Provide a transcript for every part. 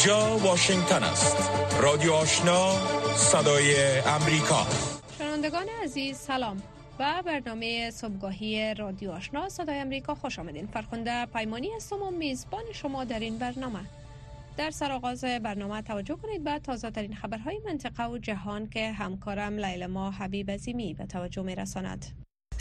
اینجا واشنگتن است؟ رادیو آشنا صدای امریکا. شنوندگان عزیز سلام. و برنامه صبحگاهی رادیو آشنا صدای امریکا خوش آمدین. فرخنده پیمانی هستم و میزبان شما در این برنامه. در سرآغاز برنامه توجه کنید به تازه ترین خبرهای منطقه و جهان که همکارم لیل ما حبیب عظیمی به توجه می رساند.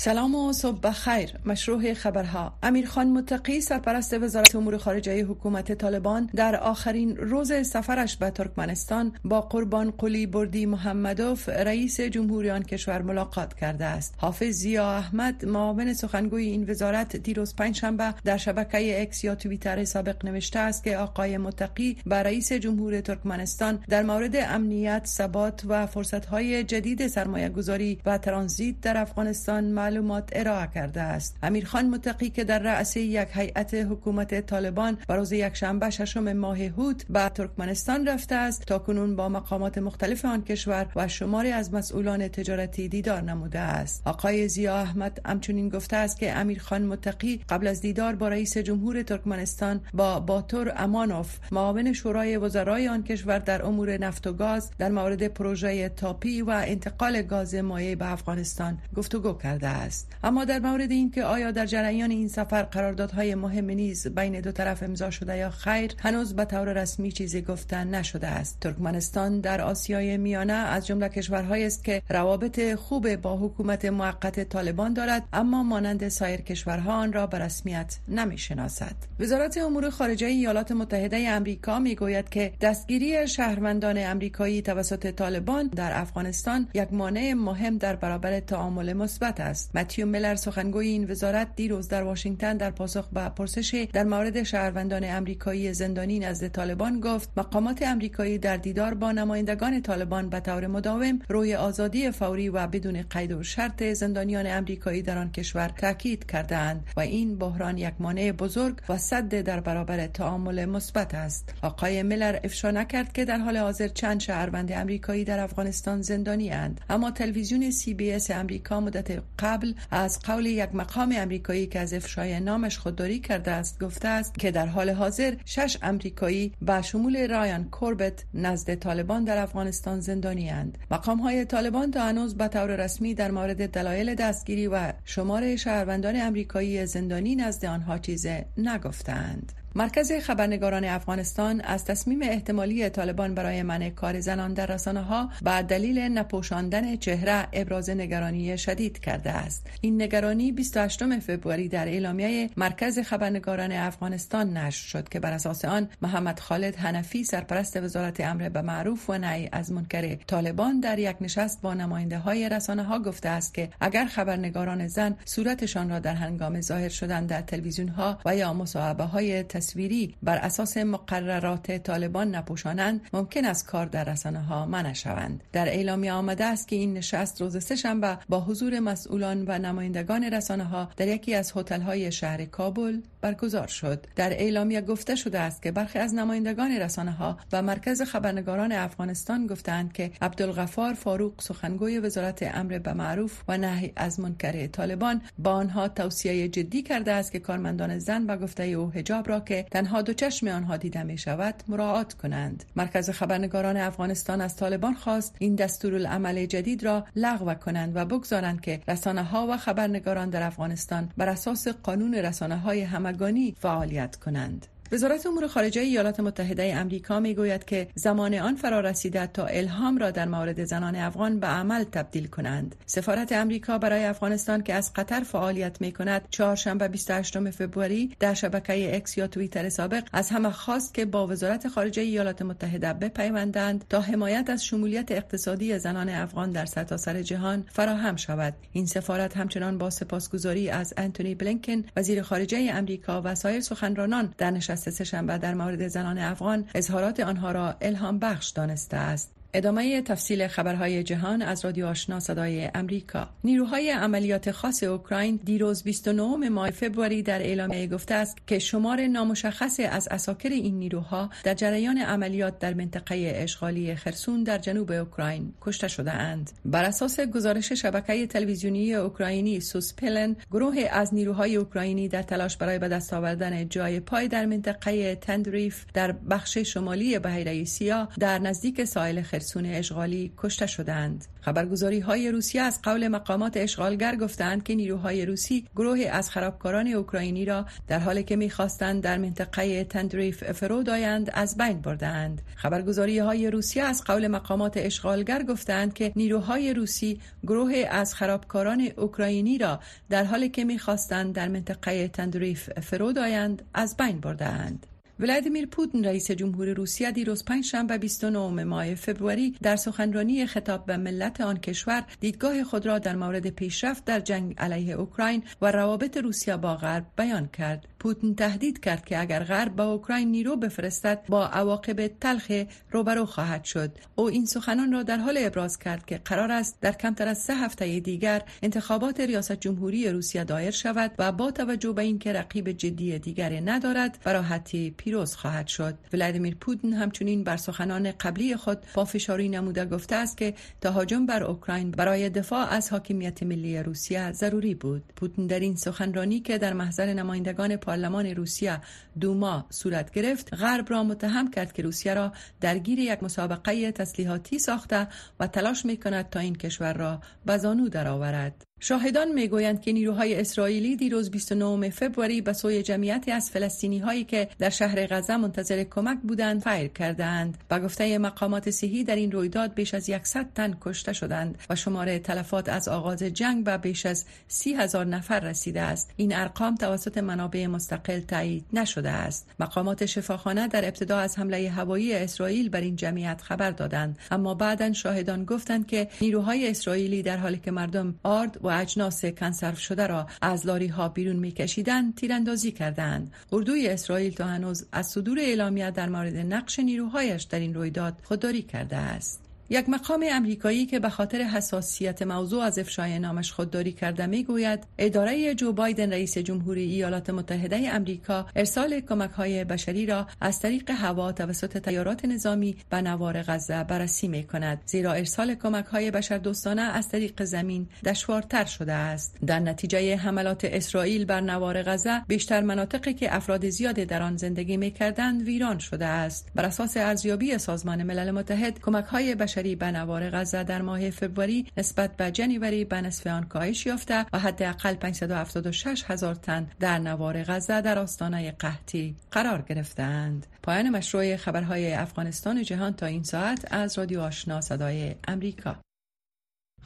سلام و صبح بخیر. مشروع خبرها. امیر خان متقی سرپرست وزارت امور خارجه حکومت طالبان در آخرین روز سفرش به ترکمنستان با قربان قلی بردی محمدوف رئیس جمهوری آن کشور ملاقات کرده است. حافظ زیا احمد معاون سخنگوی این وزارت دیروز پنجشنبه در شبکه اکس یا توییتر سابق نوشته است که آقای متقی با رئیس جمهور ترکمنستان در مورد امنیت ثبات و فرصتهای جدید سرمایه گذاری و ترانزیت در افغانستان معلومات ارائه کرده است. امیرخان متقی که در رأس یک هیئت حکومت طالبان بر روز یکشنبه ششم ماه حوت به ترکمنستان رفته است تا کنون با مقامات مختلف آن کشور و شماری از مسئولان تجارتی دیدار نموده است. آقای ضیا احمد همچنین گفته است که امیرخان متقی قبل از دیدار با رئیس جمهور ترکمنستان با باتور امانوف معاون شورای وزرای آن کشور در امور نفت و گاز در مورد پروژه تاپی و انتقال گاز مایع به افغانستان گفتگو کرده است اما در مورد اینکه آیا در جریان این سفر قراردادهای مهم نیز بین دو طرف امضا شده یا خیر هنوز به طور رسمی چیزی گفتن نشده است. ترکمنستان در آسیای میانه از جمله کشورهایی است که روابط خوب با حکومت موقت طالبان دارد اما مانند سایر کشورها آن را به رسمیت نمی‌شناسد. وزارت امور خارجه ایالات متحده آمریکا می‌گوید که دستگیری شهروندان امریکایی توسط طالبان در افغانستان یک مانع مهم در برابر تعامل مثبت است. متیو ملر سخنگوی این وزارت دیروز در واشنگتن در پاسخ به پرسش در مورد شهروندان امریکایی زندانی نزد طالبان گفت مقامات امریکایی در دیدار با نمایندگان طالبان به طور مداوم روی آزادی فوری و بدون قید و شرط زندانیان امریکایی در آن کشور تاکید کردند و این بحران یک مانع بزرگ و سد در برابر تعامل مثبت است. آقای میلر افشا نکرد که در حال حاضر چند شهروند امریکایی در افغانستان زندانی اند اما تلویزیون CBS امریکا مدت قبل از قول یک مقام امریکایی که از افشای نامش خودداری کرده است گفته است که در حال حاضر شش امریکایی به شمول رایان کوربت نزد طالبان در افغانستان زندانی اند. مقام های طالبان تا هنوز به طور رسمی در مورد دلایل دستگیری و شمار شهروندان امریکایی زندانی نزد آنها چیز نگفتند. مرکز خبرنگاران افغانستان از تصمیم احتمالی طالبان برای منع کار زنان در رسانه ها به دلیل نپوشاندن چهره ابراز نگرانی شدید کرده است. این نگرانی 28 فوریه در اعلامیه مرکز خبرنگاران افغانستان نشر شد که بر اساس آن محمد خالد حنفی سرپرست وزارت امر به معروف و نهی از منکر طالبان در یک نشست با نماینده های رسانه ها گفته است که اگر خبرنگاران زن صورتشان را در هنگام ظاهر شدن در تلویزیون ها و یا مصاحبه های تصویری بر اساس مقررات طالبان نپوشانند ممکن است کار در رسانه ها منع شوند. در اعلامیه آمده است که این نشست روز سهشنبه با حضور مسئولان و نمایندگان رسانه ها در یکی از هتل های شهر کابل برگزار شد. در اعلامیه گفته شده است که برخی از نمایندگان رسانه ها و مرکز خبرنگاران افغانستان گفتند که عبدالغفار فاروق سخنگوی وزارت امر به معروف و نهی از منکر طالبان با آنها توصیه جدی کرده است که کارمندان زن به گفته او حجاب را که تنها دو چشم آنها دیده می شود مراعات کنند. مرکز خبرنگاران افغانستان از طالبان خواست این دستورالعمل جدید را لغو کنند و بگذارند که رسانه ها و خبرنگاران در افغانستان بر اساس قانون رسانه های همگانی فعالیت کنند. وزارت امور خارجه ایالات متحده امریکا می گوید که زمان آن فرا رسیده تا الهام را در مورد زنان افغان به عمل تبدیل کنند. سفارت امریکا برای افغانستان که از قطر فعالیت می کند چهارشنبه 28 فوریه در شبکه اکس یا توییتر سابق از همه خواست که با وزارت خارجه ایالات متحده بپیوندند تا حمایت از شمولیت اقتصادی زنان افغان در سرتاسر سر جهان فراهم شود. این سفارت همچنان با سپاسگزاری از انتونی بلینکن وزیر خارجه امریکا و سایر سخنرانان در نشست سهشنبه در مورد زنان افغان اظهارات آنها را الهام بخش دانسته است. ادامه تفصیل خبرهای جهان از رادیو آشنا صدای امریکا. نیروهای عملیات خاص اوکراین دیروز 29 ماه فوریه در اعلامیه گفته است که شمار نامشخص از اساکر این نیروها در جریان عملیات در منطقه اشغالی خرسون در جنوب اوکراین کشته شده اند. بر اساس گزارش شبکه تلویزیونی اوکراینی سوسپلن گروه از نیروهای اوکراینی در تلاش برای به دست آوردن جای پای در منطقه تندریف در بخش شمالی بحیره سیاه در نزدیک ساحل خرسون اشغالی کشته شدند. خبرگزاری های روسیه از قول مقامات اشغالگر گفتند که نیروهای روسی گروه از خرابکاران اوکراینی را در حالی که می‌خواستند در منطقه تندریف فرود آیند از بین بردند. خبرگزاری های روسیه از قول مقامات اشغالگر گفتند که نیروهای روسی گروه از خرابکاران اوکراینی را در حالی که می‌خواستند در منطقه تندریف فرود آیند از بین بردند. ولادیمیر پوتین رئیس جمهور روسیه دیروز پنجشنبه 29 ماه فوریه در سخنرانی خطاب به ملت آن کشور دیدگاه خود را در مورد پیشرفت در جنگ علیه اوکراین و روابط روسیه با غرب بیان کرد. پوتین تهدید کرد که اگر غرب به اوکراین نیرو بفرستد با عواقب تلخ روبرو خواهد شد. او این سخنان را در حال ابراز کرد که قرار است در کمتر از سه هفته دیگر انتخابات ریاست جمهوری روسیه دایر شود و با توجه به اینکه رقیب جدی دیگری ندارد براحتی پیروز خواهد شد. ولادیمیر پوتین همچنین بر سخنان قبلی خود پافشاری نموده گفته است که تهاجم بر اوکراین برای دفاع از حاکمیت ملی روسیه ضروری بود. پوتین در این سخنرانی که در محضر نمایندگان پارلمان روسیه دوما صورت گرفت غرب را متهم کرد که روسیه را درگیر یک مسابقه تسلیحاتی ساخته و تلاش می کند تا این کشور را به زانو درآورد. شاهدان می‌گویند که نیروهای اسرائیلی دیروز 29 فوریه به سوی جمعیتی از فلسطینی هایی که در شهر غزه منتظر کمک بودند فیر کردند. با گفته مقامات صحی در این رویداد بیش از 100 تن کشته شدند و شمار تلفات از آغاز جنگ به بیش از 30 هزار نفر رسیده است. این ارقام توسط منابع مستقل تایید نشده است. مقامات شفاخانه در ابتدا از حمله هوایی اسرائیل بر این جمعیت خبر دادند. اما بعدا شاهدان گفتند که نیروهای اسرائیلی در حالی که مردم آرد و اجناس کنسرف شده را از لاری ها بیرون میکشیدند تیراندازی کردند. اردوی اسرائیل تا هنوز از صدور اعلامیه در مورد نقش نیروهایش در این رویداد خودداری کرده است. یک مقام امریکایی که به خاطر حساسیت موضوع از افشای نامش خودداری کرده می‌گوید اداره جو بایدن رئیس جمهوری ایالات متحده امریکا ارسال کمک های بشری را از طریق هوا توسط تیارات نظامی به نوار غزه بررسی می کند زیرا ارسال کمک های بشر دوستانه از طریق زمین دشوارتر شده است. در نتیجه حملات اسرائیل بر نوار غزه بیشتر مناطقی که افراد زیادی در آن زندگی می کردند ویران شده است. بر اساس ارزیابی سازمان ملل متحد کمک های بشری بشری به نوار غزه در ماه فوریه نسبت به جنوری به نصف آن کاهش یافته و حداقل 576 هزار تن در نوار غزه در آستانه قحطی قرار گرفتند. پایان مشروع خبرهای افغانستان و جهان تا این ساعت از رادیو آشنا صدای امریکا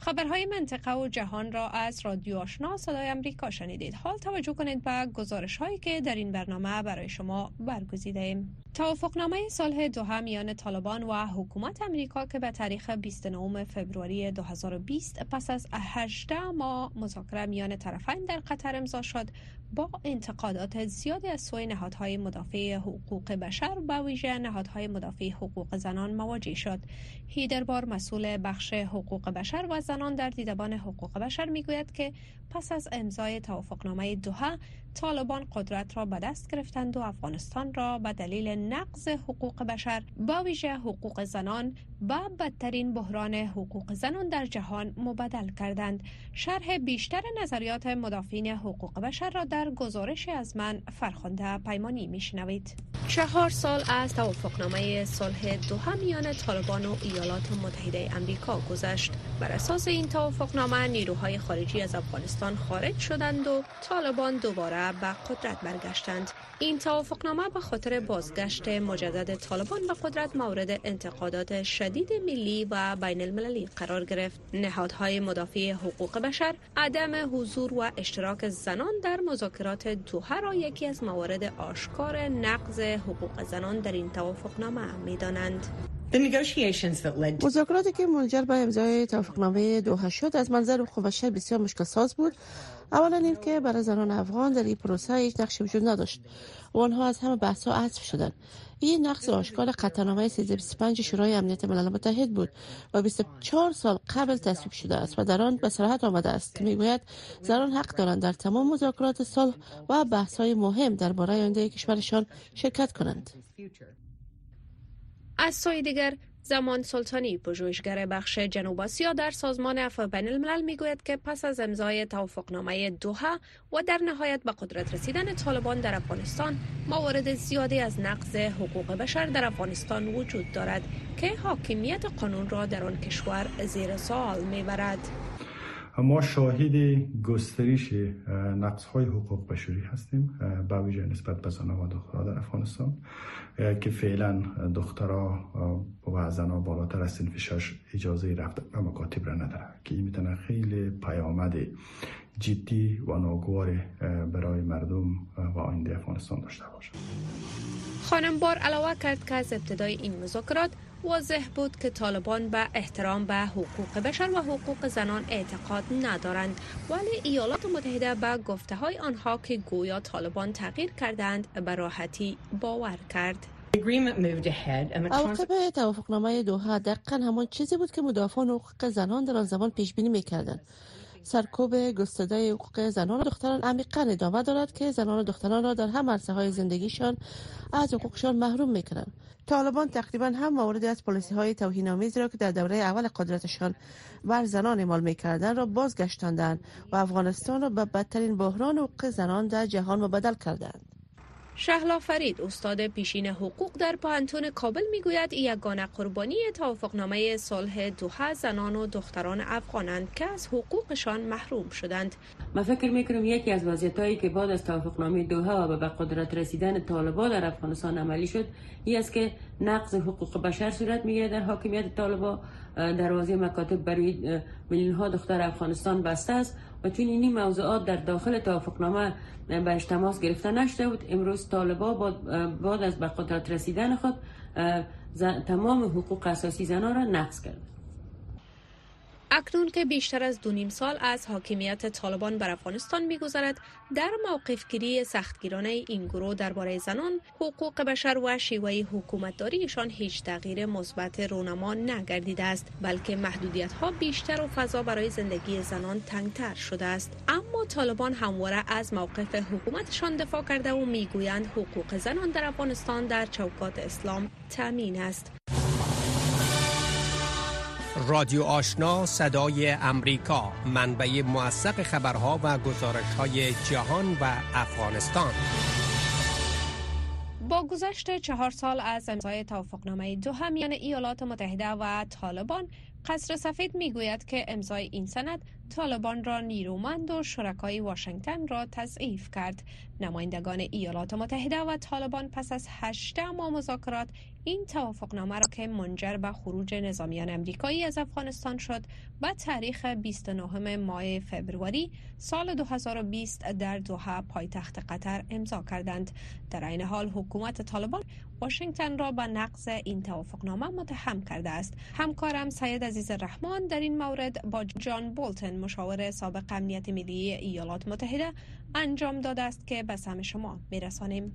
خبرهای منطقه و جهان را از رادیو آشنا صدای امریکا شنیدید. حال توجه کنید به گزارش هایی که در این برنامه برای شما برگزیده ایم. توافقنامه صلح دوحه میان طالبان و حکومت امریکا که به تاریخ 29 فوریه 2020 پس از 18 ماه مذاکره میان طرفین در قطر امضا شد با انتقادات زیادی از سوی نهادهای مدافع حقوق بشر و ویژه نهادهای مدافع حقوق زنان مواجه شد. هیدربار مسئول بخش حقوق بشر و زنان در دیدبان حقوق بشر می‌گوید که پس از امضای توافقنامه دوحه طالبان قدرت را به دست گرفتند و افغانستان را به دلیل نقض حقوق بشر با ویژه حقوق زنان و بدترین بحران حقوق زنان در جهان مبدل کردند. شرح بیشتر نظریات مدافعین حقوق بشر را در گزارش از من فرخنده پیمانی میشنوید. چهار سال از توافقنامه صلح دوحه میان طالبان و ایالات متحده امریکا گذشت. بر اساس این توافقنامه نیروهای خارجی از افغانستان خارج شدند و طالبان دوباره به قدرت برگشتند. این توافقنامه به خاطر بازگشت مجدد طالبان به قدرت مورد انتقادات شدید ملی و بین المللی قرار گرفت. نهادهای مدافع حقوق بشر عدم حضور و اشتراک زنان در مذاکرات دوحه را یکی از موارد آشکار نقض حقوق زنان در این توافقنامه می‌دانند. مذاکراتی که منجر به امضای توافقنامه دوحه شد از منظر حقوق بشر بسیار مشکل ساز بود. اولا اینکه برای زنان افغان در این پروسه هیچ نقشی وجود نداشت. و آنها از همه بحث ها حذف شدند. این نقص آشکار قطعنامه 325 شورای امنیت ملل متحد بود و 24 سال قبل تصویب شده است و در آن به صراحت آمده است. که می‌گوید زنان حق دارند در تمام مذاکرات صلح و بحث های مهم درباره آینده کشورشان شرکت کنند. از سوی دیگر زمان سلطانی پژوهشگر بخش جنوب آسیا در سازمان عفو بین الملل می‌گوید که پس از امضای توافقنامه دوحه و در نهایت به قدرت رسیدن طالبان در افغانستان موارد زیادی از نقض حقوق بشر در افغانستان وجود دارد که حاکمیت قانون را در آن کشور زیر سوال می‌برد. ما شاهد گسترش نقص های حقوق بشری هستیم با ویژه نسبت به زنان و دخترها در افغانستان که فعلا دخترها و زنها بالاتر از سنف شش اجازه رفت به مکاتب را نداره که این می‌تونه خیلی پیامد جدی و ناگوار برای مردم و آینده افغانستان داشته باشه خانم بار علاوه کرد که از ابتدای این مذاکرات واضح بود که طالبان به احترام به حقوق بشر و حقوق زنان اعتقاد ندارند. ولی ایالات متحده به گفته های آنها که گویا طالبان تغییر کردند به راحتی باور کرد. عواقب توافقنامه دوحه دقیقا همان چیزی بود که مدافعان حقوق زنان در آن زمان پیش بینی می‌کردند. سرکوب گسترده حقوق زنان و دختران عمیقا ادامه دارد که زنان و دختران را در هم عرصه های زندگیشان از حقوقشان محروم می‌کنند. طالبان تقریبا هم موردی از پلیسی های توهین آمیز را که در دوره اول قدرتشان بر زنان اعمال می‌کردند را بازگشتاندند و افغانستان را به بدترین بحران حقوق زنان در جهان مبدل کردند. شهلا فرید استاد پیشین حقوق در پانتون کابل می‌گوید یگانه قربانی توافقنامه صلح دوحه زنان و دختران افغانند که از حقوقشان محروم شدند. من فکر می‌کنم یکی از وضعیتایی که بعد از توافقنامه دوحه و به قدرت رسیدن طالبان در افغانستان عملی شد این است که نقض حقوق بشر صورت می‌گیرد در حاکمیت طالبان. دروازه مکاتب برای میلیون ها دختر افغانستان بسته است. و چون این موضوعات در داخل توافقنامه به تماس گرفته نشده بود امروز طالبا بعد از به قدرت رسیدن خود تمام حقوق اساسی زنان را نقض کرد اکنون که بیشتر از دو نیم سال از حاکمیت طالبان بر افغانستان میگذرد در موقفگیری سختگیرانه این گروه درباره زنان حقوق بشر و شیوه حکومتداریشان هیچ تغییر مثبت رونما نگردیده است بلکه محدودیت ها بیشتر و فضا برای زندگی زنان تنگتر شده است. اما طالبان همواره از موقف حکومتشان دفاع کرده و می‌گویند حقوق زنان در افغانستان در چوکات اسلام تامین است. رادیو آشنا صدای امریکا منبع موثق خبرها و گزارش های جهان و افغانستان. با گذشت چهار سال از امضای توافقنامه دو میان ایالات متحده و طالبان قصر سفید می‌گوید که امضای این سند طالبان را نیرومند و شرکای واشنگتن را تضعیف کرد. نمایندگان ایالات متحده و طالبان پس از هشت ماه مذاکرات این توافقنامه را که منجر به خروج نظامیان امریکایی از افغانستان شد به تاریخ 29 ماه فبروری سال 2020 در دوحه پایتخت قطر امضا کردند. در این حال حکومت طالبان واشنگتن را به نقض این توافقنامه متهم کرده است. همکارم سید عزیز رحمان در این مورد با جان بولتن مشاور سابق امنیت ملی ایالات متحده انجام داده است که به سهم شما. میرسانیم.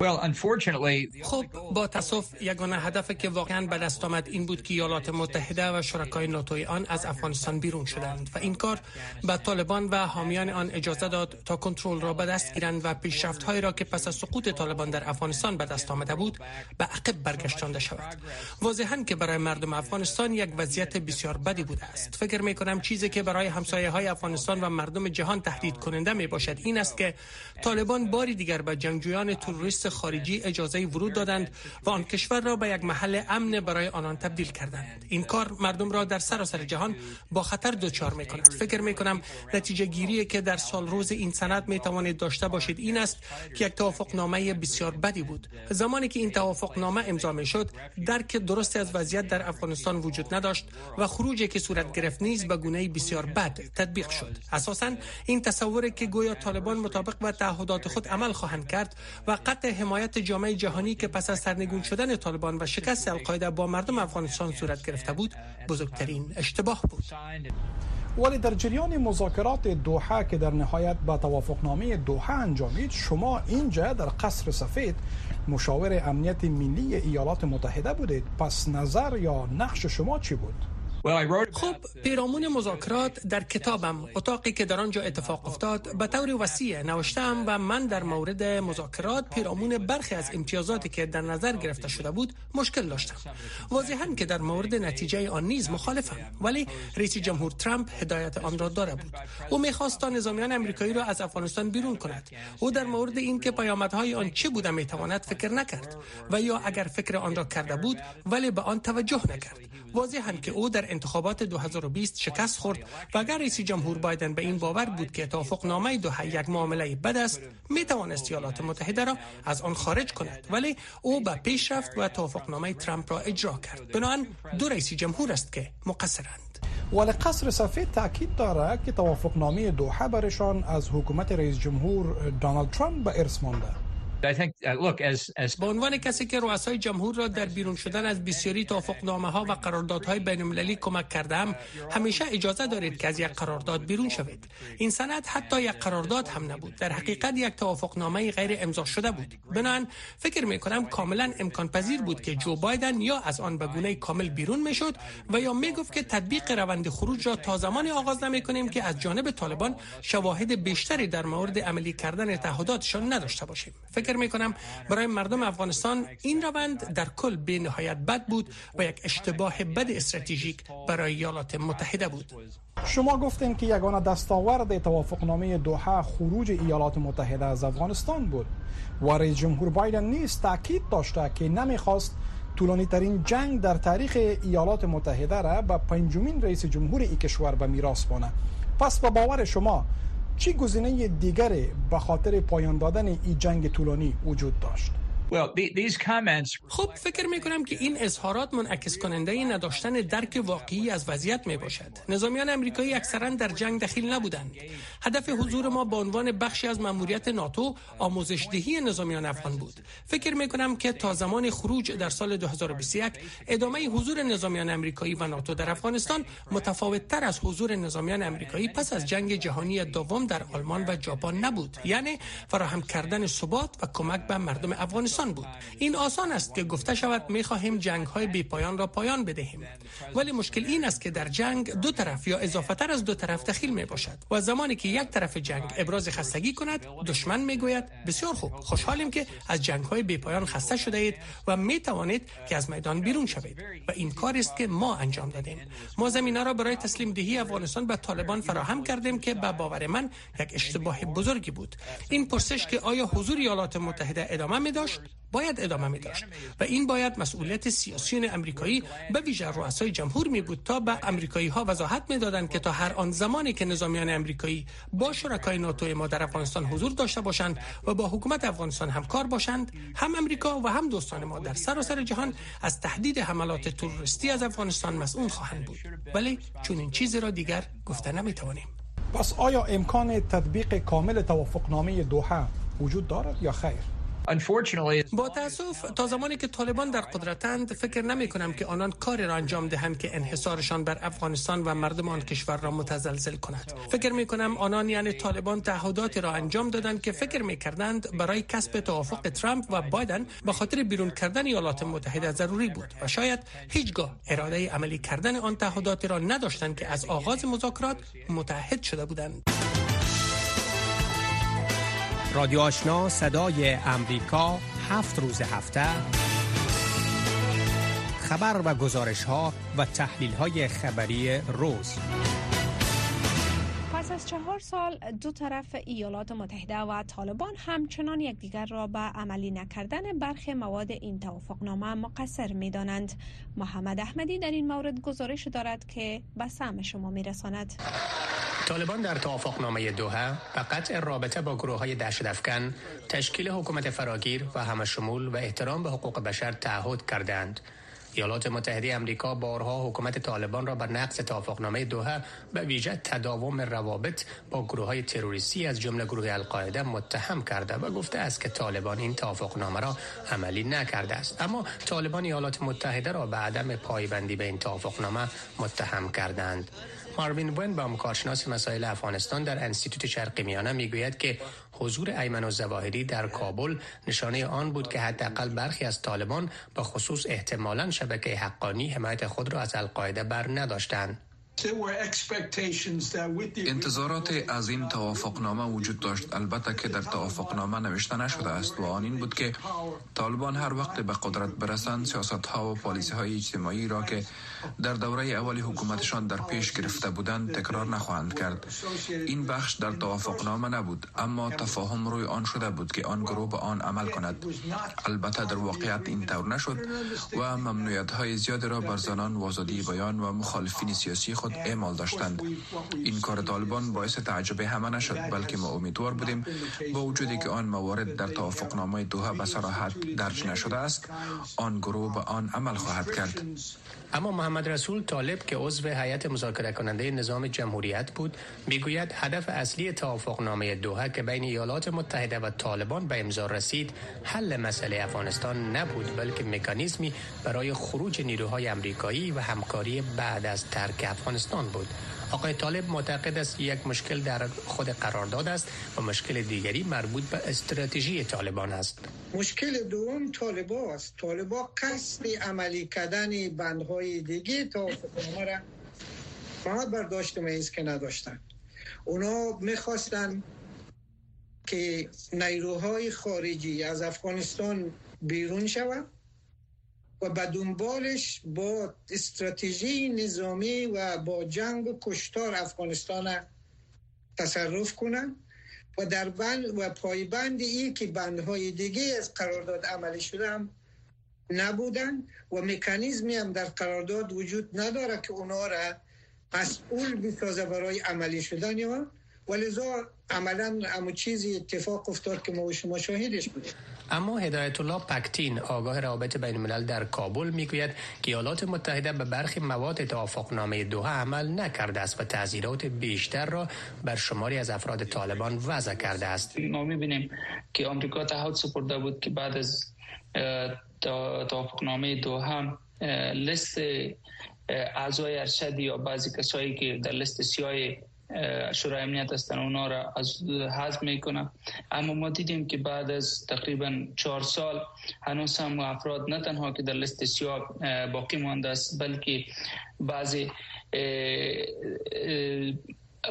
خب با تصف یگانه هدف که واقعا به دست آمد این بود که ایالات متحده و شرکای ناتوی آن از افغانستان بیرون شدند و این کار به طالبان و حامیان آن اجازه داد تا کنترل را به دست گیرند و پیشرفت هایی را که پس از سقوط طالبان در افغانستان به دست آمده بود به عقب برگشتانده شود. واضحا که برای مردم افغانستان یک وضعیت بسیار بدی بوده است. فکر می کنم چیزی که برای همسایه های افغانستان و مردم جهان تهدید کننده می باشد این است که طالبان باری دیگر به جنگجویان تروریست خارجی اجازه ورود دادند و آن کشور را به یک محل امن برای آنان تبدیل کردند. این کار مردم را در سراسر جهان با خطر دچار می کند فکر می کنم نتیجه گیری که در سال روز این سند می توانید داشته باشید این است که یک توافقنامه بسیار بدی بود. زمانی که این توافقنامه امضا می شد درک درست از وضعیت در افغانستان وجود نداشت و خروجی که صورت گرفت نیز به گونه بسیار بد تطبیق شد. اساسا این تصور که گویا طالبان مطابق با تعهدات خود عمل خواهند کرد و قطع حمایت جامعه جهانی که پس از سرنگون شدن طالبان و شکست القاعده با مردم افغانستان صورت گرفته بود بزرگترین اشتباه بود ولی در جریان مذاکرات دوحه که در نهایت به توافقنامه دوحه انجامید شما اینجا در قصر سفید مشاور امنیت ملی ایالات متحده بودید پس نظر یا نقش شما چی بود؟ خب پیرامون مذاکرات در کتابم. اتاقی که در آنجا اتفاق افتاد به طور وسیع نوشتم و من در مورد مذاکرات پیرامون برخی از امتیازاتی که در نظر گرفته شده بود مشکل داشتم. واضحا که در مورد نتیجه آن نیز مخالفم. ولی رئیس جمهور ترامپ هدایت آن را داره بود. او می‌خواست تا نظامیان امریکایی را از افغانستان بیرون کند. او در مورد اینکه پیامدهای آن چه بوده می‌تواند فکر نکرد و یا اگر فکر آن را کرده بود ولی به آن توجه نکرد. واضحا که او در انتخابات 2020 شکست خورد و اگر رئیس جمهور بایدن به این باور بود که توافق نامه دو یک معامله بد است می توانست ایالات متحده را از آن خارج کند. ولی او به پیش رفت و توافق نامه ترامپ را اجرا کرد. بنابراین دو رئیس جمهور است که مقصرند. ولی قصر سفید تاکید دارد که توافق نامه دوحه برشان از حکومت رئیس جمهور دونالد ترامپ به ارث مانده. به عنوان کسی که رؤسای جمهور را در بیرون شدن از بسیاری توافقنامه ها و قراردادهای بین المللی کمک کردم همیشه اجازه دارید که از یک قرارداد بیرون شوید. این سند حتی یک قرارداد هم نبود. در حقیقت یک توافقنامه غیر امضا شده بود. بنان فکر می کنم کاملا امکان پذیر بود که جو بایدن یا از آن به گونه کامل بیرون می‌شد و یا می گفت که تطبیق روند خروج را تا زمانی آغاز نمی کنیم که از جانب طالبان شواهد بیشتری در مورد عملی کردن تعهداتشان نداشته باشیم. فکر فکر می کنم برای مردم افغانستان این روند در کل به نهایت بد بود و یک اشتباه بد استراتژیک برای ایالات متحده بود. شما گفتین که یگانه دستاورد توافقنامه دوحه خروج ایالات متحده از افغانستان بود. و رئیس جمهور بایدن نیست تاکید داشته که نمی‌خواست طولانی ترین جنگ در تاریخ ایالات متحده را به پنجمین رئیس جمهور ای کشور به میراث بانه. پس با باور شما چی گزینه دیگری به خاطر پایان دادن این جنگ طولانی وجود داشت؟ خب فکر می کنم که این اظهارات منعکس کننده نداشتن درک واقعی از وضعیت می باشد. نظامیان امریکایی اکثرا در جنگ دخیل نبودند. هدف حضور ما به عنوان بخشی از مأموریت ناتو آموزش دهی نظامیان افغان بود. فکر می کنم که تا زمان خروج در سال 2021 ادامه حضور نظامیان امریکایی و ناتو در افغانستان متفاوت تر از حضور نظامیان امریکایی پس از جنگ جهانی دوم در آلمان و ژاپن نبود. یعنی فراهم کردن ثبات و کمک به مردم افغانستان بود. این آسان است که گفته شود می خواهیم جنگ های بی پایان را پایان بدهیم. ولی مشکل این است که در جنگ دو طرف یا اضافه تر از دو طرف دخیل می باشد و زمانی که یک طرف جنگ ابراز خستگی کند دشمن می گوید بسیار خوب خوشحالیم که از جنگ های بی پایان خسته شده اید و می توانید که از میدان بیرون شوید. و این کار است که ما انجام دادیم. ما زمینه را برای تسلیم دهی افغانستان به طالبان فراهم کردیم که به باور من یک اشتباه بزرگی بود. این پرسش که آیا حضور ایالات متحده ادامه می داشت؟ باید ادامه می داشت و این باید مسئولیت سیاسیون امریکایی به ویژه رؤسای جمهور می بود تا به امریکایی ها وضاحت می دادند که تا هر آن زمانی که نظامیان امریکایی با شرکای ناتو ما در افغانستان حضور داشته باشند و با حکومت افغانستان همکار باشند هم امریکا و هم دوستان ما در سراسر جهان از تهدید حملات تروریستی از افغانستان مسئول خواهند بود. ولی چون این چیزی را دیگر گفته نمی توانیم پس آیا امکان تطبیق کامل توافقنامه دوحه وجود دارد یا خیر؟ با تاسف تا زمانی که طالبان در قدرتند فکر نمی کنم که آنان کاری را انجام دهند که انحصارشان بر افغانستان و مردم آن کشور را متزلزل کند. فکر می کنم آنان یعنی طالبان تعهداتی را انجام دادند که فکر می کردند برای کسب توافق ترامپ و بایدن به خاطر بیرون کردن ایالات متحده ضروری بود و شاید هیچگاه اراده عملی کردن آن تعهدات را نداشتند که از آغاز مذاکرات متحد شده بودند. رادیو آشنا صدای امریکا هفت روز هفته. خبر و گزارش ها و تحلیل های خبری روز. پس از چهار سال دو طرف ایالات متحده و طالبان همچنان یکدیگر را به عملی نکردن برخی مواد این توافقنامه مقصر می دانند. محمد احمدی در این مورد گزارش دارد که به سهم شما می رساند. طالبان در توافقنامه دوحه به قطع رابطه با گروه های دهشت افکن تشکیل حکومت فراگیر و همه شمول و احترام به حقوق بشر تعهد کردند. ایالات متحده امریکا بارها حکومت طالبان را بر نقض توافقنامه دوحه به ویژه تداوم روابط با گروه های تروریستی از جمله گروه القاعده متهم کرده و گفته است که طالبان این توافقنامه را عملی نکرده است. اما طالبان ایالات متحده را به عدم پایبندی به این توافقنامه متهم کردند. ماروین با کارشناس مسائل افغانستان در انستیتوت شرق میانه می‌گوید که حضور ایمن و زواهری در کابل نشانه آن بود که حداقل برخی از طالبان با خصوص احتمالا شبکه حقانی حمایت خود را از القاعده بر نداشتند. انتظارات از این توافقنامه وجود داشت. البته که در توافقنامه نوشته نشده است. و آن این بود که طالبان هر وقت به قدرت برسند سیاست ها و پالیسی های اجتماعی را که در دوره اول حکومتشان در پیش گرفته بودند تکرار نخواهند کرد. این بخش در توافقنامه نبود اما تفاهم روی آن شده بود که آن گروه به آن عمل کند. البته در واقعیت این طور نشد و ممنوعیت های زیادی را بر زنان و آزادی بیان و مخالفین سیاسی خود اعمال داشتند. این کار طالبان باعث تعجب همه نشد بلکه ما امیدوار بودیم با وجودی که آن موارد در توافقنامه دوها به صراحت درج نشده است آن گروه به آن عمل خواهد کرد. اما محمد رسول طالب که عضو هیئت مذاکره کننده نظام جمهوریت بود می‌گوید هدف اصلی توافقنامه دوها که بین ایالات متحده و طالبان به امضا رسید حل مسئله افغانستان نبود بلکه مکانیزمی برای خروج نیروهای امریکایی و همکاری بعد از ترک افغانستان بود. آقای طالب معتقد است یک مشکل در خود قرارداد است و مشکل دیگری مربوط به استراتژی طالبان است. مشکل دوم طالبا است. طالبا قصد عملی کردن بندهای دیگه توافقنامه را فقط برداشت میز که نداشتن اونا می‌خواستن که نیروهای خارجی از افغانستان بیرون شود و به دنبالش با استراتژی نظامی و با جنگ و کشتار افغانستان تصرف کنند و در بند و پایبند ای که بندهای دیگه از قرارداد عملی شده هم نبودن و مکانیزمی هم در قرارداد وجود نداره که اونا را مسئول بسازه برای عملی شدن یا ولذا عملا همون چیزی اتفاق افتاد که ما و شما شاهدش بودیم. اما هدایت الله پکتین آگاه روابط بین الملل در کابل می‌گوید که ایالات متحده به برخی مواد توافقنامه دوها عمل نکرده است و تعذیرات بیشتر را بر شماری از افراد طالبان وضع کرده است. ما می‌بینیم که آمریکا تعهد سپرده بود که بعد از توافقنامه دوها لیست اعضای ارشد یا بعضی کسایی که در لیست سیاه شورای امنیت هستن اونا را از حذف می‌کنن اما ما دیدیم که بعد از تقریبا چهار سال هنوز هم افراد نه تنها که در لیست سیاه باقی مانده است بلکه بعضی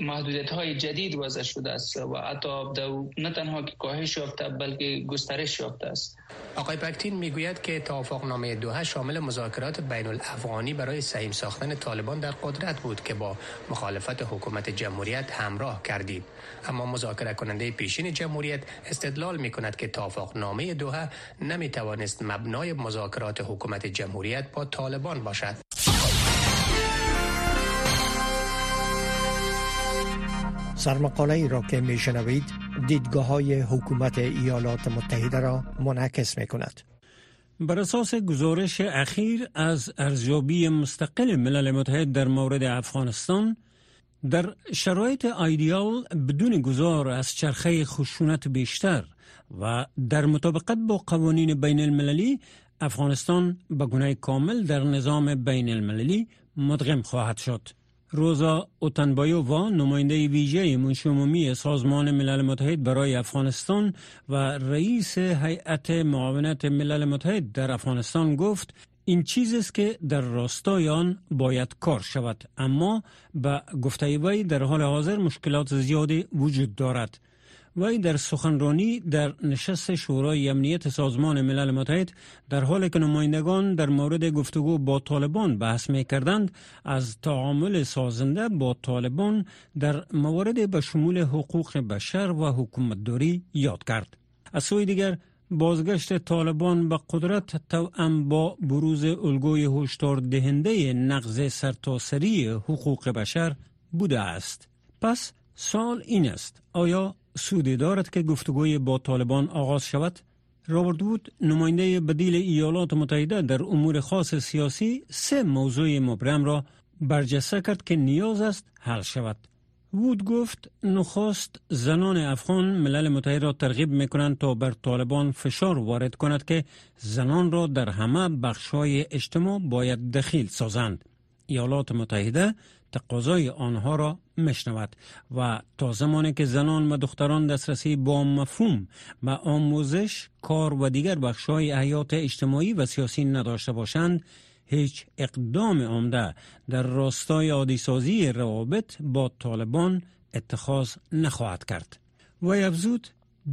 محدودیت های جدید وضع شده است و حتی نه تنها که کاهش یافته بلکه گسترش یافته است. آقای پکتین می‌گوید که توافقنامه دوها شامل مذاکرات بین الافغانی برای سهیم ساختن طالبان در قدرت بود که با مخالفت حکومت جمهوریت همراه کردید. اما مذاکره کننده پیشین جمهوریت استدلال می کند که توافقنامه دوها نمی توانست مبنای مذاکرات حکومت جمهوریت با طالبان باشد. سرمقاله ای را که می شنوید دیدگاه های حکومت ایالات متحده را منعکس می کند. بر اساس گزارش اخیر از ارزیابی مستقل ملل متحد در مورد افغانستان در شرایط ایدیال بدون گذار از چرخه خشونت بیشتر و در مطابقت با قوانین بین المللی افغانستان به گونه کامل در نظام بین المللی مدغم خواهد شد. روزا اوتنبایووا نماینده ویژه منشومومی سازمان ملل متحد برای افغانستان و رئیس هیئت معاونت ملل متحد در افغانستان گفت این چیز است که در راستای آن باید کار شود اما به گفته وی در حال حاضر مشکلات زیادی وجود دارد. وی در سخنرانی در نشست شورای امنیت سازمان ملل متحد در حالی که نمایندگان در مورد گفتگو با طالبان بحث می کردند از تعامل سازنده با طالبان در موارد به شمول حقوق بشر و حکومتداری یاد کرد. از سوی دیگر بازگشت طالبان به قدرت توأم با بروز الگوی هشدار دهنده نقض سرتاسری حقوق بشر بوده است. پس سال این است آیا سودی دارد که گفتگوی با طالبان آغاز شود؟ رابرت وود نماینده بدیل ایالات متحده در امور خاص سیاسی سه موضوع مبرم را برجسته کرد که نیاز است حل شود. وود گفت نخست زنان افغان ملل متحد را ترغیب می کنند تا بر طالبان فشار وارد کند که زنان را در همه بخشهای اجتماع باید دخیل سازند. ایالات متحده تقاضای آنها را مشنود و تا زمانی که زنان و دختران دسترسی با مفهوم و آموزش کار و دیگر بخشهای حیات اجتماعی و سیاسی نداشته باشند هیچ اقدام عمده در راستای عادیسازی روابط با طالبان اتخاذ نخواهد کرد. و افزود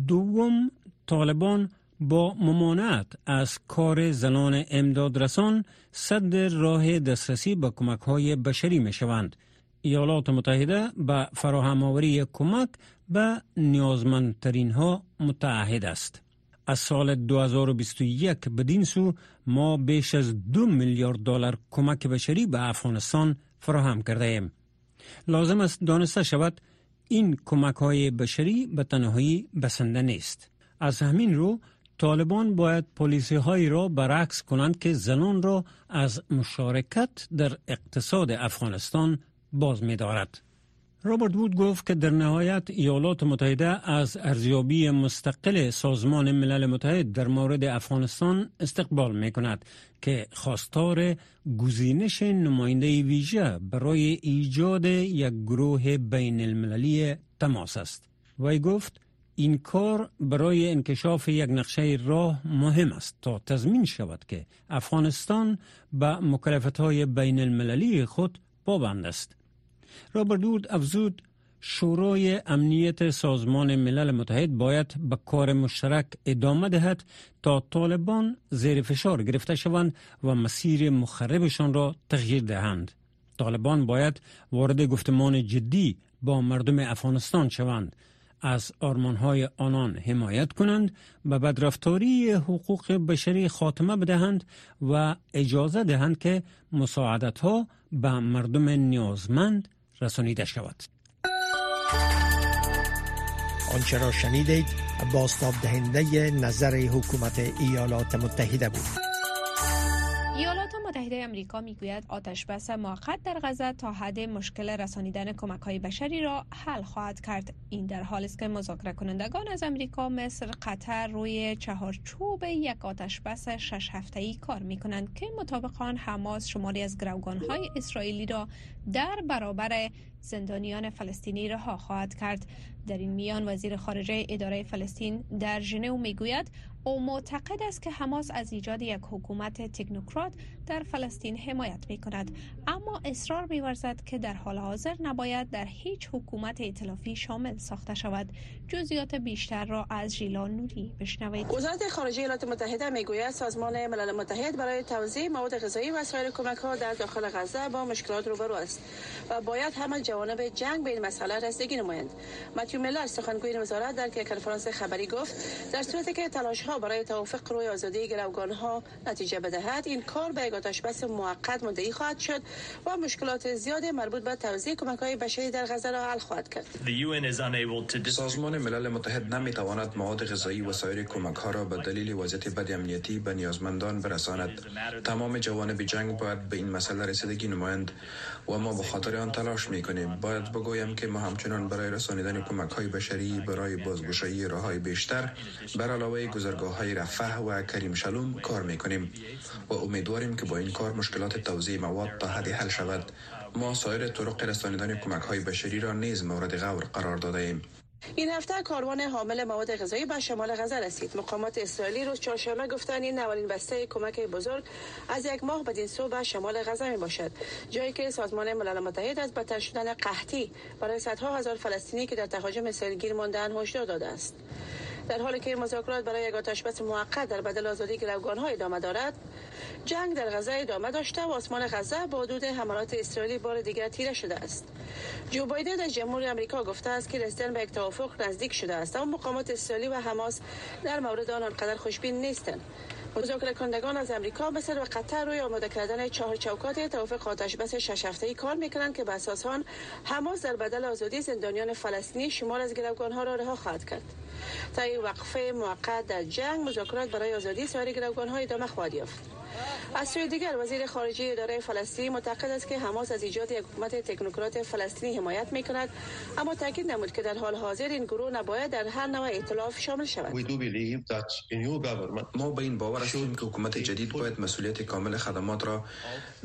دوم طالبان با ممانعت از کار زنان امدادرسان صد راه دسترسی به کمک های بشری می شوند. ایالات متحده به فراهم آوری کمک به نیازمندترین ها متعهد است. از سال 2021 بدین سو ما بیش از دو میلیارد دلار کمک بشری به افغانستان فراهم کرده ایم. لازم است دانسته شود این کمک های بشری به تنهایی بسنده نیست. از همین رو طالبان باید پلیسی هایی را برعکس کنند که زنان را از مشارکت در اقتصاد افغانستان باز می دارد. رابرت وود گفت که در نهایت ایالات متحده از ارزیابی مستقل سازمان ملل متحد در مورد افغانستان استقبال می کند که خواستار گزینش نماینده ویژه برای ایجاد یک گروه بین المللی تماس است. وی گفت این کار برای انکشاف یک نقشه راه مهم است تا تضمین شود که افغانستان به مکلفت های بین المللی خود پابند است. رابرت دود افزود شورای امنیت سازمان ملل متحد باید به کار مشترک ادامه دهد تا طالبان زیر فشار گرفته شوند و مسیر مخربشان را تغییر دهند. طالبان باید وارد گفتمان جدی با مردم افغانستان شوند از آرمانهای آنان حمایت کنند و بدرفتاری حقوق بشری خاتمه بدهند و اجازه دهند که مساعدت ها به مردم نیازمند رسانیده شود. آنچه را شنیدید باستاب دهنده نظر حکومت ایالات متحده بود. متحده امریکا می‌گوید آتش بس موقت در غزه تا حد مشکل رسانیدن کمک های بشری را حل خواهد کرد. این در حالی است که مذاکره کنندگان از امریکا مصر قطر روی چهارچوب یک آتش بس شش هفته ای کار می کنند که مطابق آن حماس شماری از گروگان های اسرائیلی را در برابر زندانیان فلسطینی رها خواهد کرد. در این میان وزیر خارجه اداره فلسطین در ژنو می‌گوید او معتقد است که حماس از ایجاد یک حکومت تکنوکرات در فلسطین حمایت می کند اما اصرار می‌ورزد که در حال حاضر نباید در هیچ حکومت ائتلافی شامل ساخته شود. جزئیات بیشتر را از ژیلان نوری بشنوید. وزارت خارجه ایالات متحده می‌گوید سازمان ملل متحد برای توزیع مواد غذایی و سایر کمک ها در داخل غزه با مشکلات روبرو است و باید همه جوانب جنگ به این مسئله رسیدگی نمایند. متیو میلر سخنگوی وزارت در کنفرانس خبری گفت در صورتی که تلاش ها برای توافق روی آزادی گروگان ها نتیجه بدهد این کار به یک بس موقت مدعی خواهد شد و مشکلات زیاد مربوط به توزیع کمک های بشری در غزه را حل خواهد کرد. سازمان ملل متحد نمی تواند مواد غذایی و سایر کمک ها را به دلیل وضعیت بد امنیتی به نیازمندان برساند. تمام جوانب جنگ باید به این مسئله رسیدگی نمایند و ما به خاطر آن تلاش می کنیم باید بگویم که ما همچنان برای رسانیدن کمک های بشری برای بازگشایی راه های بیشتر بر علاوه گذرگاه های رفح و کریم شلوم کار می کنیم و امیدواریم که با این کار مشکلات توزیع مواد تا حدی حل شود. ما سایر طرق رسانیدن کمک های بشری را نیز مورد غور قرار داده ایم این هفته کاروان حامل مواد غذایی به شمال غزه رسید. مقامات اسرائیلی روز چهارشنبه گفتند این اولین بسته کمک بزرگ از یک ماه بدین سو به شمال غزه می باشد جایی که سازمان ملل متحد از بدتر شدن قحطی برای صدها هزار فلسطینی که در تهاجم اسرائیل گیر ماندن هشدار داده است. در حالی که مذاکرات برای یک آتشبس موقت در بدل آزادی گروگان ها ادامه دارد جنگ در غزه ادامه داشته و آسمان غزه با حدود حملات اسرائیلی بار دیگر تیره شده است. جو بایدن از جمهوری آمریکا گفته است که رسیدن به یک توافق نزدیک شده است اما مقامات اسرائیلی و حماس در مورد آن آنقدر خوشبین نیستند. مذاکره کنندگان از امریکا مثل و قطر روی آماده کردن چهار چوکات توافق آتش بس شش هفته‌ای کار می‌کنند که به اساس آن حماس در بدل آزادی زندانیان فلسطینی شمال از گروگان ها را رها خواهد کرد. تا وقفه موقت در جنگ. مذاکرات برای آزادی سایر گروگان ها ادامه خواهد یافت. از سوی دیگر وزیر خارجه اداره فلسطین معتقد است که حماس از ایجاد یک حکومت تکنوکرات فلسطینی حمایت می کند اما تاکید نمود که در حال حاضر این گروه نباید در هر نوع ائتلاف شامل شود. ما به این باور هستیم که حکومت جدید باید مسئولیت کامل خدمات را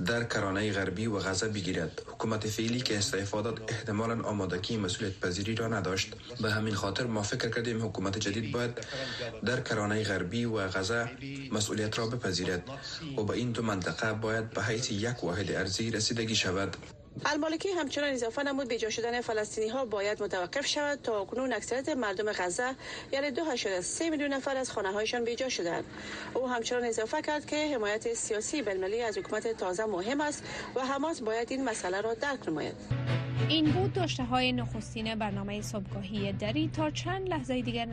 در کرانه غربی و غزه بگیرد. حکومت فعلی که استعفا داد احتمالا آمادگی مسئولیت پذیری را نداشت. به همین خاطر ما فکر کردیم حکومت جدید باید در کرانه غربی و غزه مسئولیت را بپذیرد و به این دو منطقه باید به حیث یک واحد ارزی رسیدگی شود. المالکی همچنان اضافه نمود بیجا شدن فلسطینی ها باید متوقف شود تا کنون اکثریت مردم غزه یعنی دو سه میلیون نفر از خانه هایشان بیجا شدند. او همچنان اضافه کرد که حمایت سیاسی بین از حکومت تازه مهم است و حماس باید این مسئله را درک نماید. این بود داشته های نخستین برنامه صبحگاهی دری. تا چند لحظه دیگر